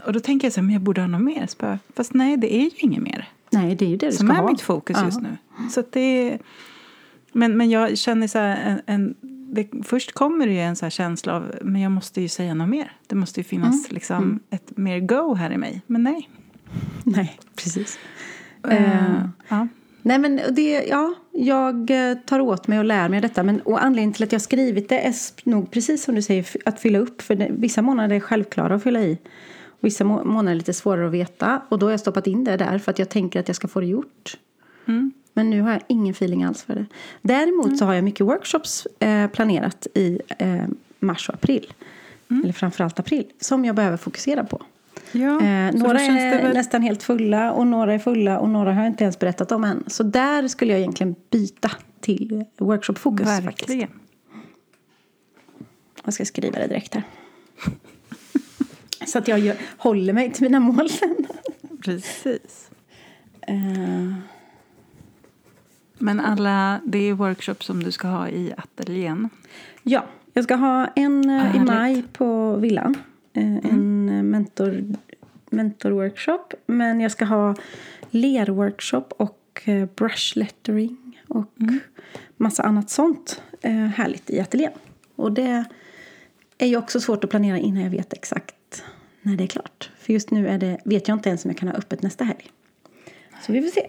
och då tänker jag så här, men jag borde ha något mer. Bara, fast nej, det är ju inget mer. Nej, det är ju det du Som ska är ha. mitt fokus ja. just nu. Så det är, men, men jag känner så här, en, en det, först kommer det ju en så känsla av, men jag måste ju säga något mer. Det måste ju finnas mm. liksom mm. ett mer go här i mig. Men nej. Nej, precis. Uh, ja. Nej men det, ja, jag eh, tar åt mig och lär mig detta. Men, och anledningen till att jag skrivit det är nog precis som du säger, att fylla upp. För det, vissa månader är självklara att fylla i. Vissa må månader är lite svårare att veta. Och då har jag stoppat in det där för att jag tänker att jag ska få det gjort. Mm. Men nu har jag ingen feeling alls för det. Däremot mm. så har jag mycket workshops eh, planerat i eh, mars och april. Mm. Eller framförallt april. Som jag behöver fokusera på. Ja, eh, några är väl... nästan helt fulla och några är fulla och några har jag inte ens berättat om än. Så där skulle jag egentligen byta till workshopfokus. Verkligen. Faktiskt. Jag ska skriva det direkt här. Så att jag gör, håller mig till mina mål. Precis. Uh. Men alla, det är workshops som du ska ha i ateljén? Ja, jag ska ha en ah, i maj på villan. Mm. En mentor, mentorworkshop. Men jag ska ha lerworkshop och brush lettering och mm. massa annat sånt härligt i ateljén. Och det är ju också svårt att planera innan jag vet exakt när det är klart. För just nu är det, vet jag inte ens om jag kan ha öppet nästa helg. Så vi får se.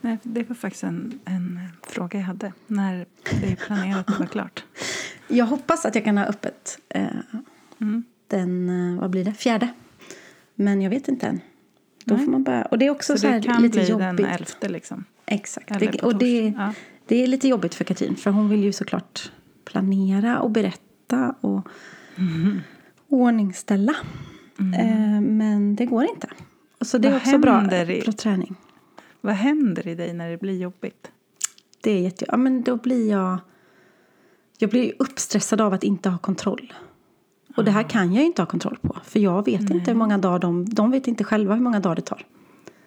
Nej, det var faktiskt en, en fråga jag hade. När det är planerat att vara klart. Jag hoppas att jag kan ha öppet eh, mm. den, eh, vad blir det, fjärde. Men jag vet inte än. Då får man bara, och det är också så, så här, det kan lite bli jobbigt. den elfte liksom? Exakt. Det, och det, ja. det är lite jobbigt för Katrin. För hon vill ju såklart planera och berätta och mm. ordningställa. Mm. Eh, men det går inte. Så det Vad är också bra, i, bra träning. Vad händer i dig när det blir jobbigt? Det är jätte... Ja, men då blir jag... Jag blir uppstressad av att inte ha kontroll. Och det här ah. kan jag inte ha kontroll på. För jag vet Nej. inte hur många dagar de... De vet inte själva hur många dagar det tar.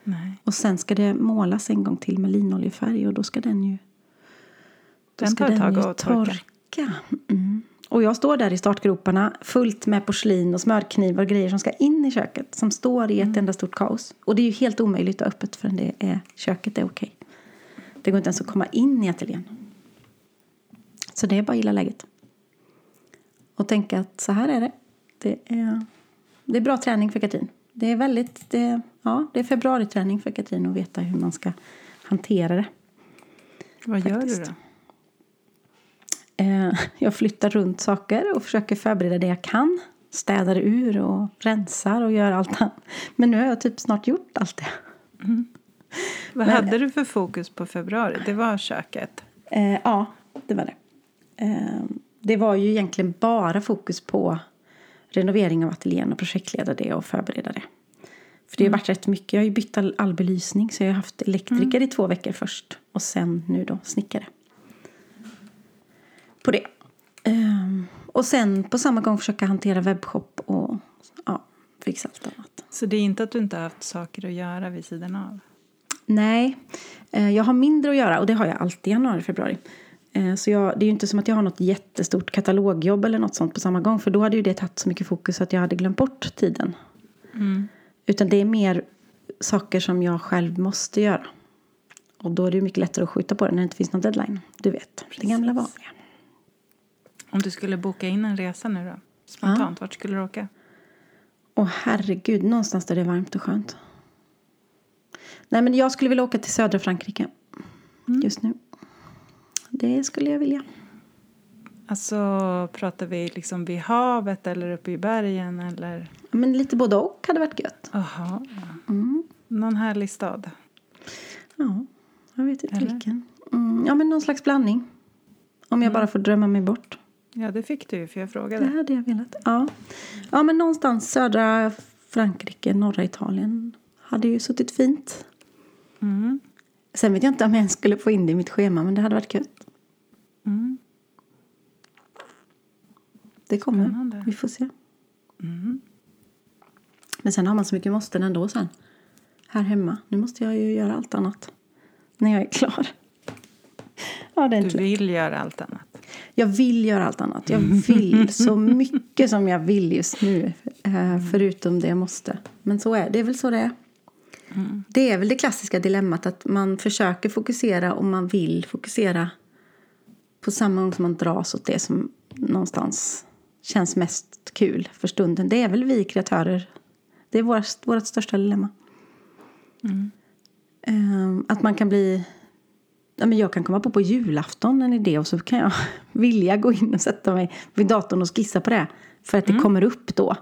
Nej. Och sen ska det målas en gång till med linoljefärg och då ska den ju... Då den tar ett tag att torka. torka. Mm. Och jag står där i startgroparna fullt med porslin och smörknivar och grejer som ska in i köket. Som står i ett mm. enda stort kaos. Och det är ju helt omöjligt att öppet förrän det är, köket är okej. Det går inte ens att komma in i ateljén. Så det är bara att gilla läget. Och tänka att så här är det. Det är, det är bra träning för Katrin. Det är väldigt, det, ja, det är februariträning för Katrin att veta hur man ska hantera det. Vad Faktiskt. gör du då? Eh, jag flyttar runt saker och försöker förbereda det jag kan. Städar ur och rensar och gör allt annat. Men nu har jag typ snart gjort allt det. Mm. Vad Men, hade du för fokus på februari? Det var köket? Eh, ja, det var det. Eh, det var ju egentligen bara fokus på renovering av ateljén och projektleda det och förbereda det. För det har mm. varit rätt mycket. Jag har ju bytt all, all belysning så jag har haft elektriker mm. i två veckor först. Och sen nu då snickare på det. Um, och sen på samma gång försöka hantera webbshop och ja, fixa allt annat. Så det är inte att du inte har haft saker att göra vid sidan av? Nej, eh, jag har mindre att göra och det har jag alltid i januari, februari. Eh, så jag, det är ju inte som att jag har något jättestort katalogjobb eller något sånt på samma gång. För då hade ju det tagit så mycket fokus att jag hade glömt bort tiden. Mm. Utan det är mer saker som jag själv måste göra. Och då är det mycket lättare att skjuta på det när det inte finns någon deadline. Du vet, det gamla vanliga. Om du skulle boka in en resa nu då? Spontant, vart skulle du åka? Åh herregud, någonstans där det är varmt och skönt. Nej men jag skulle vilja åka till södra Frankrike. Just nu. Det skulle jag vilja. Alltså, pratar vi liksom vid havet eller uppe i bergen eller? Men lite både och hade varit gött. Jaha. Mm. Någon härlig stad? Ja, jag vet inte Eller? vilken. Mm, ja, men någon slags blandning. Om jag bara får drömma mig bort. Ja, det fick du ju för jag Det frågade. hade jag velat. Ja, ja men någonstans södra Frankrike, norra Italien. Hade ju suttit fint. Mm. Sen vet jag inte om jag ens skulle få in det i mitt schema, men det hade varit gött. Mm. Det kommer. Spännande. Vi får se. Mm. Men sen har man så mycket måsten ändå sen. Här hemma. Nu måste jag ju göra allt annat. När jag är klar. Ja, det Du vill göra allt annat. Jag vill göra allt annat. Jag vill så mycket som jag vill just nu. eh, Förutom det jag måste. Men så är det. är väl så det är. Det är väl det klassiska dilemmat att man försöker fokusera och man vill fokusera på samma gång som man dras åt det som någonstans känns mest kul för stunden. Det är väl vi kreatörer. Det är våra, vårt största dilemma. Ehm, att man kan bli... Ja, men jag kan komma på på julafton en idé och så kan jag vilja gå in och sätta mig vid datorn och skissa på det. För att det kommer upp då.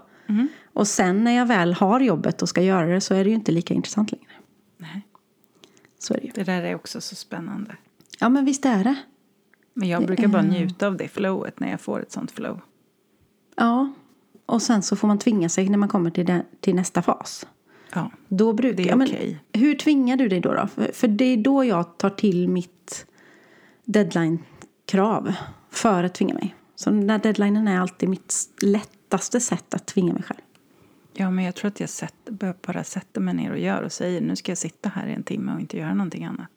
Och sen när jag väl har jobbet och ska göra det så är det ju inte lika intressant längre. Nej. Så är det ju. Det där är också så spännande. Ja men visst är det. Men jag brukar bara njuta av det flowet när jag får ett sånt flow. Ja. Och sen så får man tvinga sig när man kommer till, den, till nästa fas. Ja. Då brukar, Det är ja, men okej. Hur tvingar du dig då? då? För, för det är då jag tar till mitt deadline-krav för att tvinga mig. Så den där deadlinen är alltid mitt lättaste sätt att tvinga mig själv. Ja, men jag tror att jag sätt, bara sätter mig ner och gör och säger nu ska jag sitta här i en timme och inte göra någonting annat.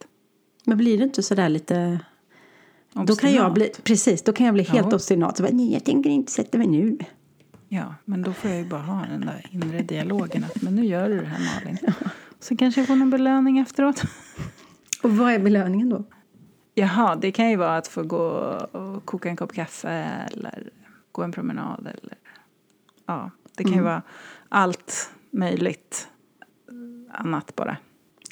Men blir det inte sådär lite... Då kan Obstinat. jag bli, precis, då kan jag bli helt Ja. obstinat. Så bara, Nej, jag tänker inte sätta mig nu. Ja, men då får jag ju bara ha den där inre dialogen att men nu gör du det här Malin. Så kanske jag får någon belöning efteråt. Och vad är belöningen då? Jaha, det kan ju vara att få gå och koka en kopp kaffe eller gå en promenad eller ja, det kan ju vara allt möjligt annat bara.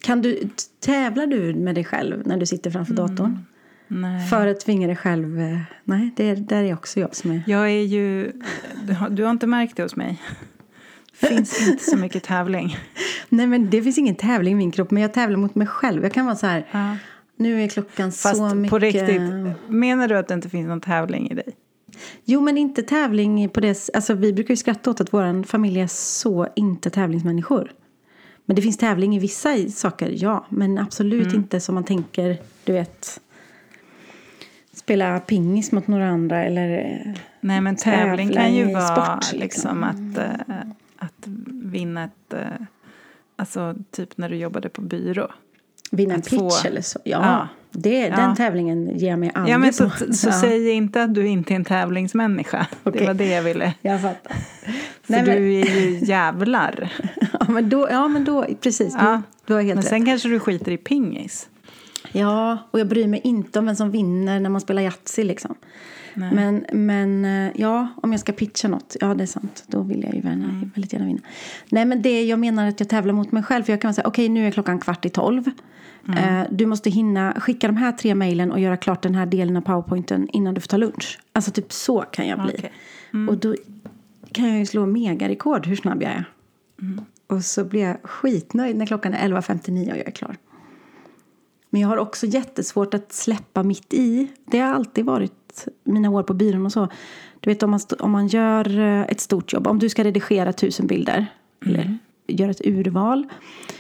Kan du, tävlar du med dig själv när du sitter framför datorn? Nej. För att tvinga dig själv? eh, Nej, det är, där är också jag som är... Jag är ju, du har, du har inte märkt det hos mig. finns inte så mycket tävling. Nej, men det finns ingen tävling i min kropp, men jag tävlar mot mig själv. Jag kan vara så här, Ja. nu är klockan Fast så mycket... på riktigt, menar du att det inte finns någon tävling i dig? Jo, men inte tävling på det... Alltså, vi brukar ju skratta åt att vår familj är så inte tävlingsmänniskor. Men det finns tävling i vissa saker, ja. Men absolut Mm. inte som man tänker, du vet... Spela pingis mot några andra eller... eh, Nej, men tävling kan ju vara sport, liksom, liksom. att, eh, att vinna ett... eh, alltså typ när du jobbade på byrå. Vinna en pitch få- eller så. Ja, Ja. Det, Ja. den tävlingen ger jag mig aldrig Ja, men så, på. så ja. säg inte att du inte är en tävlingsmänniska. Okej. Det var det jag ville. Jag fattar. För Nej, men- du är ju jävlar. Ja, men då, ja, men då precis. Du, Ja. du har helt Men rätt. sen kanske du skiter i pingis. Ja, och jag bryr mig inte om vem som vinner när man spelar Yatzy liksom. Men, men eh, ja, om jag ska pitcha något, ja det är sant. Då vill jag ju gärna, Mm. väldigt gärna vinna. Nej men det jag menar att jag tävlar mot mig själv. För jag kan säga, okej nu är klockan kvart i tolv. Mm. Eh, du måste hinna skicka de här tre mejlen och göra klart den här delen av powerpointen innan du får ta lunch. Alltså typ så kan jag bli. Okej. Och då kan jag ju slå megarekord hur snabb jag är. Mm. Och så blir jag skitnöjd när klockan är 11.59 och jag är klar. Men jag har också jättesvårt att släppa mitt i. Det har alltid varit mina år på byrån och så. Du vet om man, om man gör eh, ett stort jobb. Om du ska redigera tusen bilder. Eller göra ett urval.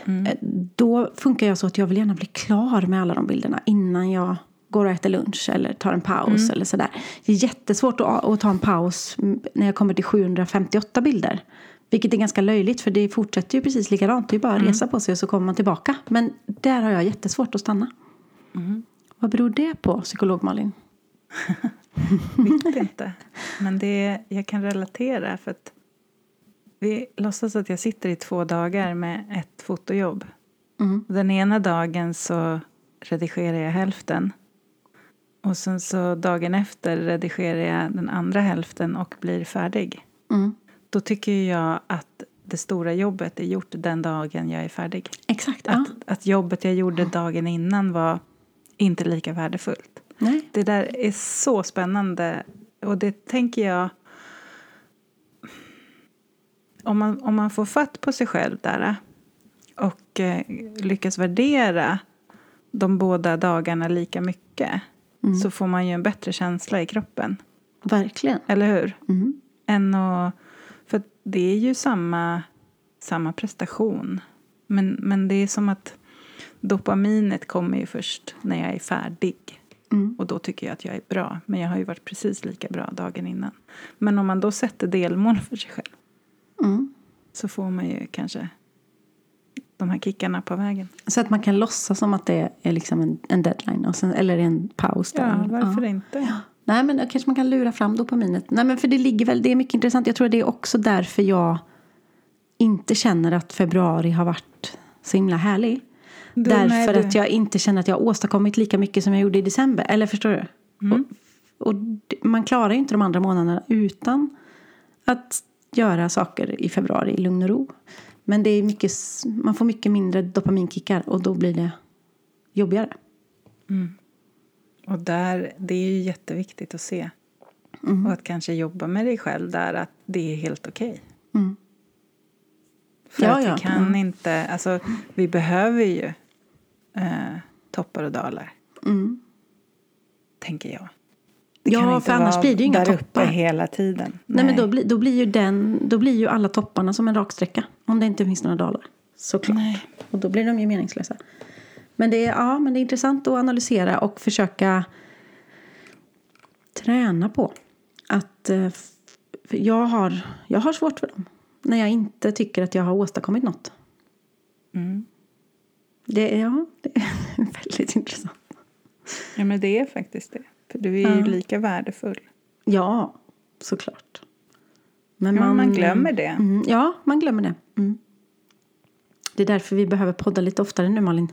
eh, Då funkar jag så att jag vill gärna bli klar med alla de bilderna innan jag går och äter lunch eller tar en paus Mm. eller sådär. Det är jättesvårt att, att ta en paus när jag kommer till 758 bilder. Vilket är ganska löjligt för det fortsätter ju precis likadant. Det är bara Mm. att resa på sig och så kommer man tillbaka. Men där har jag jättesvårt att stanna. Mm. Vad beror det på, psykolog Malin? Vet inte. Men det, jag kan relatera för att vi låtsas att jag sitter i två dagar med ett fotojobb. Mm. Den ena dagen så redigerar jag hälften. Och sen så dagen efter redigerar jag den andra hälften och blir färdig. Mm. Då tycker jag att det stora jobbet är gjort den dagen jag är färdig. Exakt, ja. Att, att jobbet jag gjorde dagen innan var inte lika värdefullt. Nej. Det där är så spännande. Och det tänker jag... Om man, om man får fatt på sig själv där och eh, lyckas värdera de båda dagarna lika mycket så får man ju en bättre känsla i kroppen. Verkligen. Eller hur? Mm. Än att, för det är ju samma, samma prestation. Men, men det är som att dopaminet kommer ju först när jag är färdig. Mm. Och då tycker jag att jag är bra. Men jag har ju varit precis lika bra dagen innan. Men om man då sätter delmål för sig själv Mm. så får man ju kanske de här kickarna på vägen. Så att man kan låtsas som att det är liksom en, en deadline och sen, eller en paus. Där. Ja, varför Ja. inte? Nej men då kanske man kan lura fram dopaminet. Nej men för det ligger väl, det är mycket intressant. Jag tror att det är också därför jag inte känner att februari har varit så himla härlig. Du, därför att jag inte känner att jag har åstadkommit lika mycket som jag gjorde i december. Eller förstår du? Mm. Och, och man klarar ju inte de andra månaderna utan att göra saker i februari i lugn och ro. Men det är mycket, man får mycket mindre dopaminkickar och då blir det jobbigare. Och där, det är ju jätteviktigt att se. Mm. Och att kanske jobba med dig själv där, att det är helt okej. Mm. För Ja, att ja, vi kan ja. inte, alltså vi behöver ju eh, toppar och dalar, Mm. tänker jag. Det Ja, för annars blir det ju inga där toppar. uppe hela tiden. Nej, men då, blir- då, blir ju den, då blir ju alla topparna som en raksträcka. Om det inte finns några dalar. Såklart. Nej. Och då blir de ju meningslösa. Men det, är, ja, men det är intressant att analysera och försöka träna på. Att eh, jag, har, jag har svårt för dem. När jag inte tycker att jag har åstadkommit något. Mm. Det, är- ja, det är väldigt intressant. Ja, men det är faktiskt det. För du är ju Ja. lika värdefull. Ja, såklart. Men Ja, man glömmer det. Mm, ja, man glömmer det. Mm. Det är därför vi behöver podda lite oftare nu, Malin.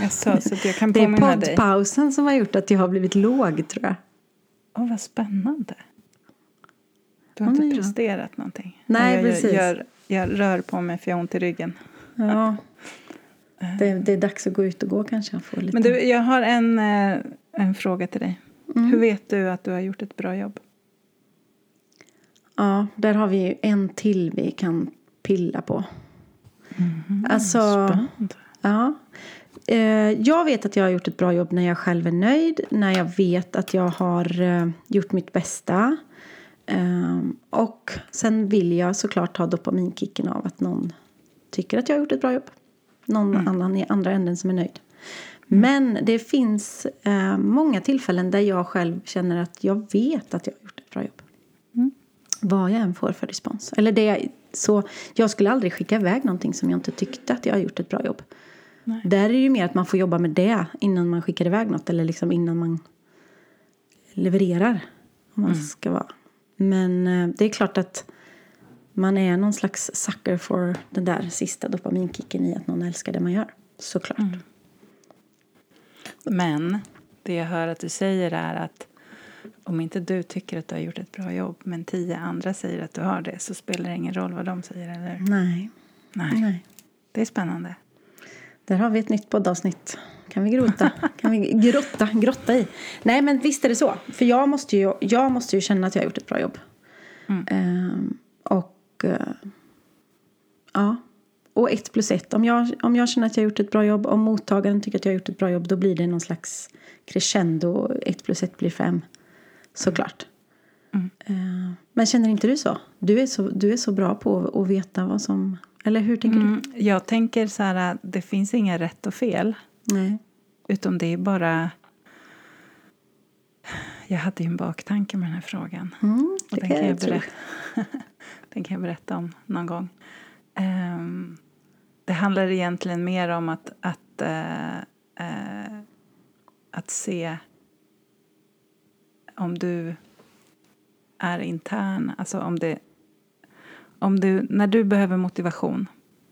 Jag sa så att jag kan Det är påminna dig. poddpausen som har gjort att jag har blivit låg, tror jag. Åh, vad spännande. Du har Ja, inte men ja. presterat någonting. Nej, jag, precis. Jag, gör, jag rör på mig för jag har ont i ryggen. Ja. Det, det är dags att gå ut och gå kanske. Få lite... Men du, jag har en, eh, en fråga till dig. Mm. Hur vet du att du har gjort ett bra jobb? Ja, där har vi ju en till vi kan pilla på. Alltså, Spännande. ja. Eh, Jag vet att jag har gjort ett bra jobb när jag själv är nöjd. När jag vet att jag har eh, gjort mitt bästa. Eh, Och sen vill jag såklart ha dopaminkicken av att någon tycker att jag har gjort ett bra jobb. Någon annan i andra änden som är nöjd. Men det finns eh, många tillfällen där jag själv känner att jag vet att jag har gjort ett bra jobb. Vad jag än får för respons. Eller det, så jag skulle aldrig skicka iväg någonting som jag inte tyckte att jag har gjort ett bra jobb. Nej. Där är det ju mer att man får jobba med det innan man skickar iväg något. Eller liksom innan man levererar. Om man ska vara. Men eh, det är klart att man är någon slags sucker for den där sista dopaminkicken i att någon älskar det man gör. Såklart. Men det jag hör att du säger är att om inte du tycker att du har gjort ett bra jobb men tio andra säger att du har det så spelar det ingen roll vad de säger, eller? Nej. Nej. Nej. Det är spännande. Där har vi ett nytt poddavsnitt. Kan vi grota? Kan vi grotta, grotta i? Nej, men visst är det så. För jag måste ju, jag måste ju känna att jag har gjort ett bra jobb. Mm. Ehm, och eh, ja. Och ett plus ett. Om jag, om jag känner att jag har gjort ett bra jobb, om mottagaren tycker att jag har gjort ett bra jobb, då blir det någon slags crescendo. Ett plus ett blir fem. Såklart. Mm. Ehm, men känner inte du så? Du är så, du är så bra på att veta vad som... Eller hur tänker Mm, jag tänker så här att det finns inga rätt och fel. du? Nej. Utan det är bara jag hade ju en baktanke med den här frågan. Mm, och den kan, jag berätta, den kan jag berätta om någon gång. Um, det handlar egentligen mer om att, att, uh, uh, att se om du är intern, alltså om det om du, när du behöver motivation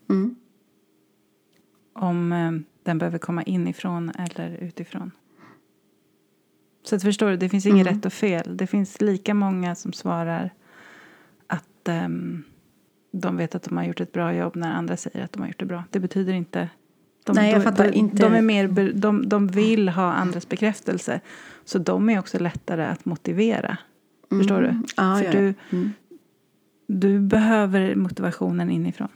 mm. om um, den behöver komma inifrån eller utifrån. Så att förstår du, det finns inget mm. rätt och fel. Det finns lika många som svarar att um, de vet att de har gjort ett bra jobb när andra säger att de har gjort det bra. Det betyder inte... De, Nej, jag fattar de, inte. De, är mer, de, de vill ha andras bekräftelse. Så de är också lättare att motivera. Mm. Förstår du? Ah, För ja, du, mm. du behöver motivationen inifrån.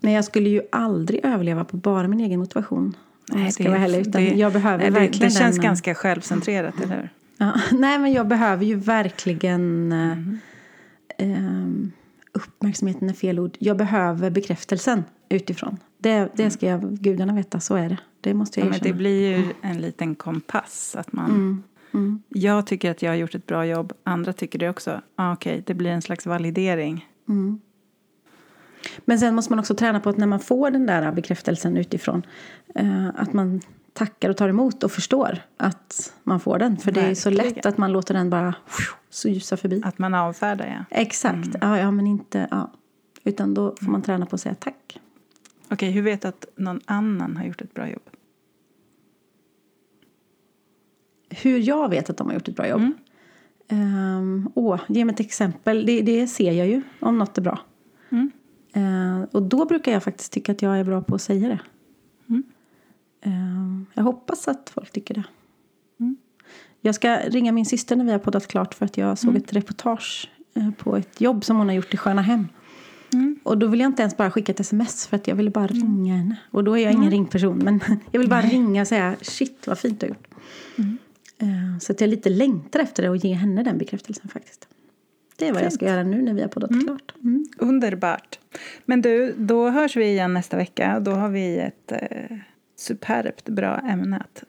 Men jag skulle ju aldrig överleva på bara min egen motivation. Nej, jag ska det, vara heller, utan det, jag behöver det, verkligen Det känns den, ganska självcentrerat, eller hur? Ja, nej, men jag behöver ju verkligen... Mm. Eh, uppmärksamheten är fel ord. Jag behöver bekräftelsen utifrån. Det, det ska jag, gudarna veta, så är det. Det måste jag ja, men Det blir ju en liten kompass. Att man, mm. Mm. Jag tycker att jag har gjort ett bra jobb, andra tycker det också. Ah, Okej, okay, det blir en slags validering. Mm. Men sen måste man också träna på att när man får den där bekräftelsen utifrån eh, att man tackar och tar emot och förstår att man får den. För det är så lätt att man låter den bara susa förbi. Att man avfärdar, ja. Exakt. Mm. Ja, ja, men inte... Ja. Utan då får man träna på att säga tack. Okej, okay, hur vet du att någon annan har gjort ett bra jobb? Hur jag vet att de har gjort ett bra jobb? Mm. Um, åh, ge mig ett exempel. Det, det ser jag ju om något är bra. Mm. Uh, och då brukar jag faktiskt tycka att jag är bra på att säga det. Mm. Uh, jag hoppas att folk tycker det. Mm. Jag ska ringa min syster när vi har poddat klart för att jag såg mm. ett reportage uh, på ett jobb som hon har gjort i Sköna Hem. Mm. Och då vill jag inte ens bara skicka ett sms för att jag ville bara ringa henne. Och då är jag ingen mm. ringperson men jag vill bara ringa och säga shit vad fint du har gjort. Mm. Så att jag lite längtar efter det och ge henne den bekräftelsen faktiskt. Det är vad Fint. jag ska göra nu när vi har poddat mm. klart. Mm. Underbart. Men du, då hörs vi igen nästa vecka. Då har vi ett eh, superbt bra ämne att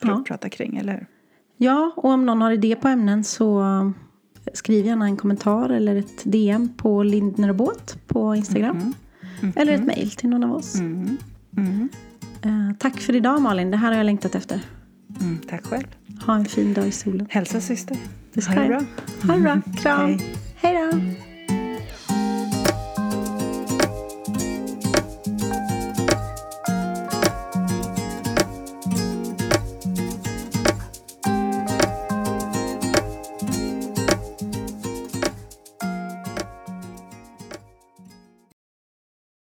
ja. prata kring, eller hur? Ja, och om någon har idé på ämnen så skriv gärna en kommentar eller ett DM på Lindner och Båt på Instagram. Mm. Mm. Eller ett mejl till någon av oss. Uh, tack för idag Malin, det här har jag längtat efter. Mm, tack själv. Ha en fin dag i solen. Hälsa syster. Det ska ha det bra. Ha det bra. Kram. Hej då.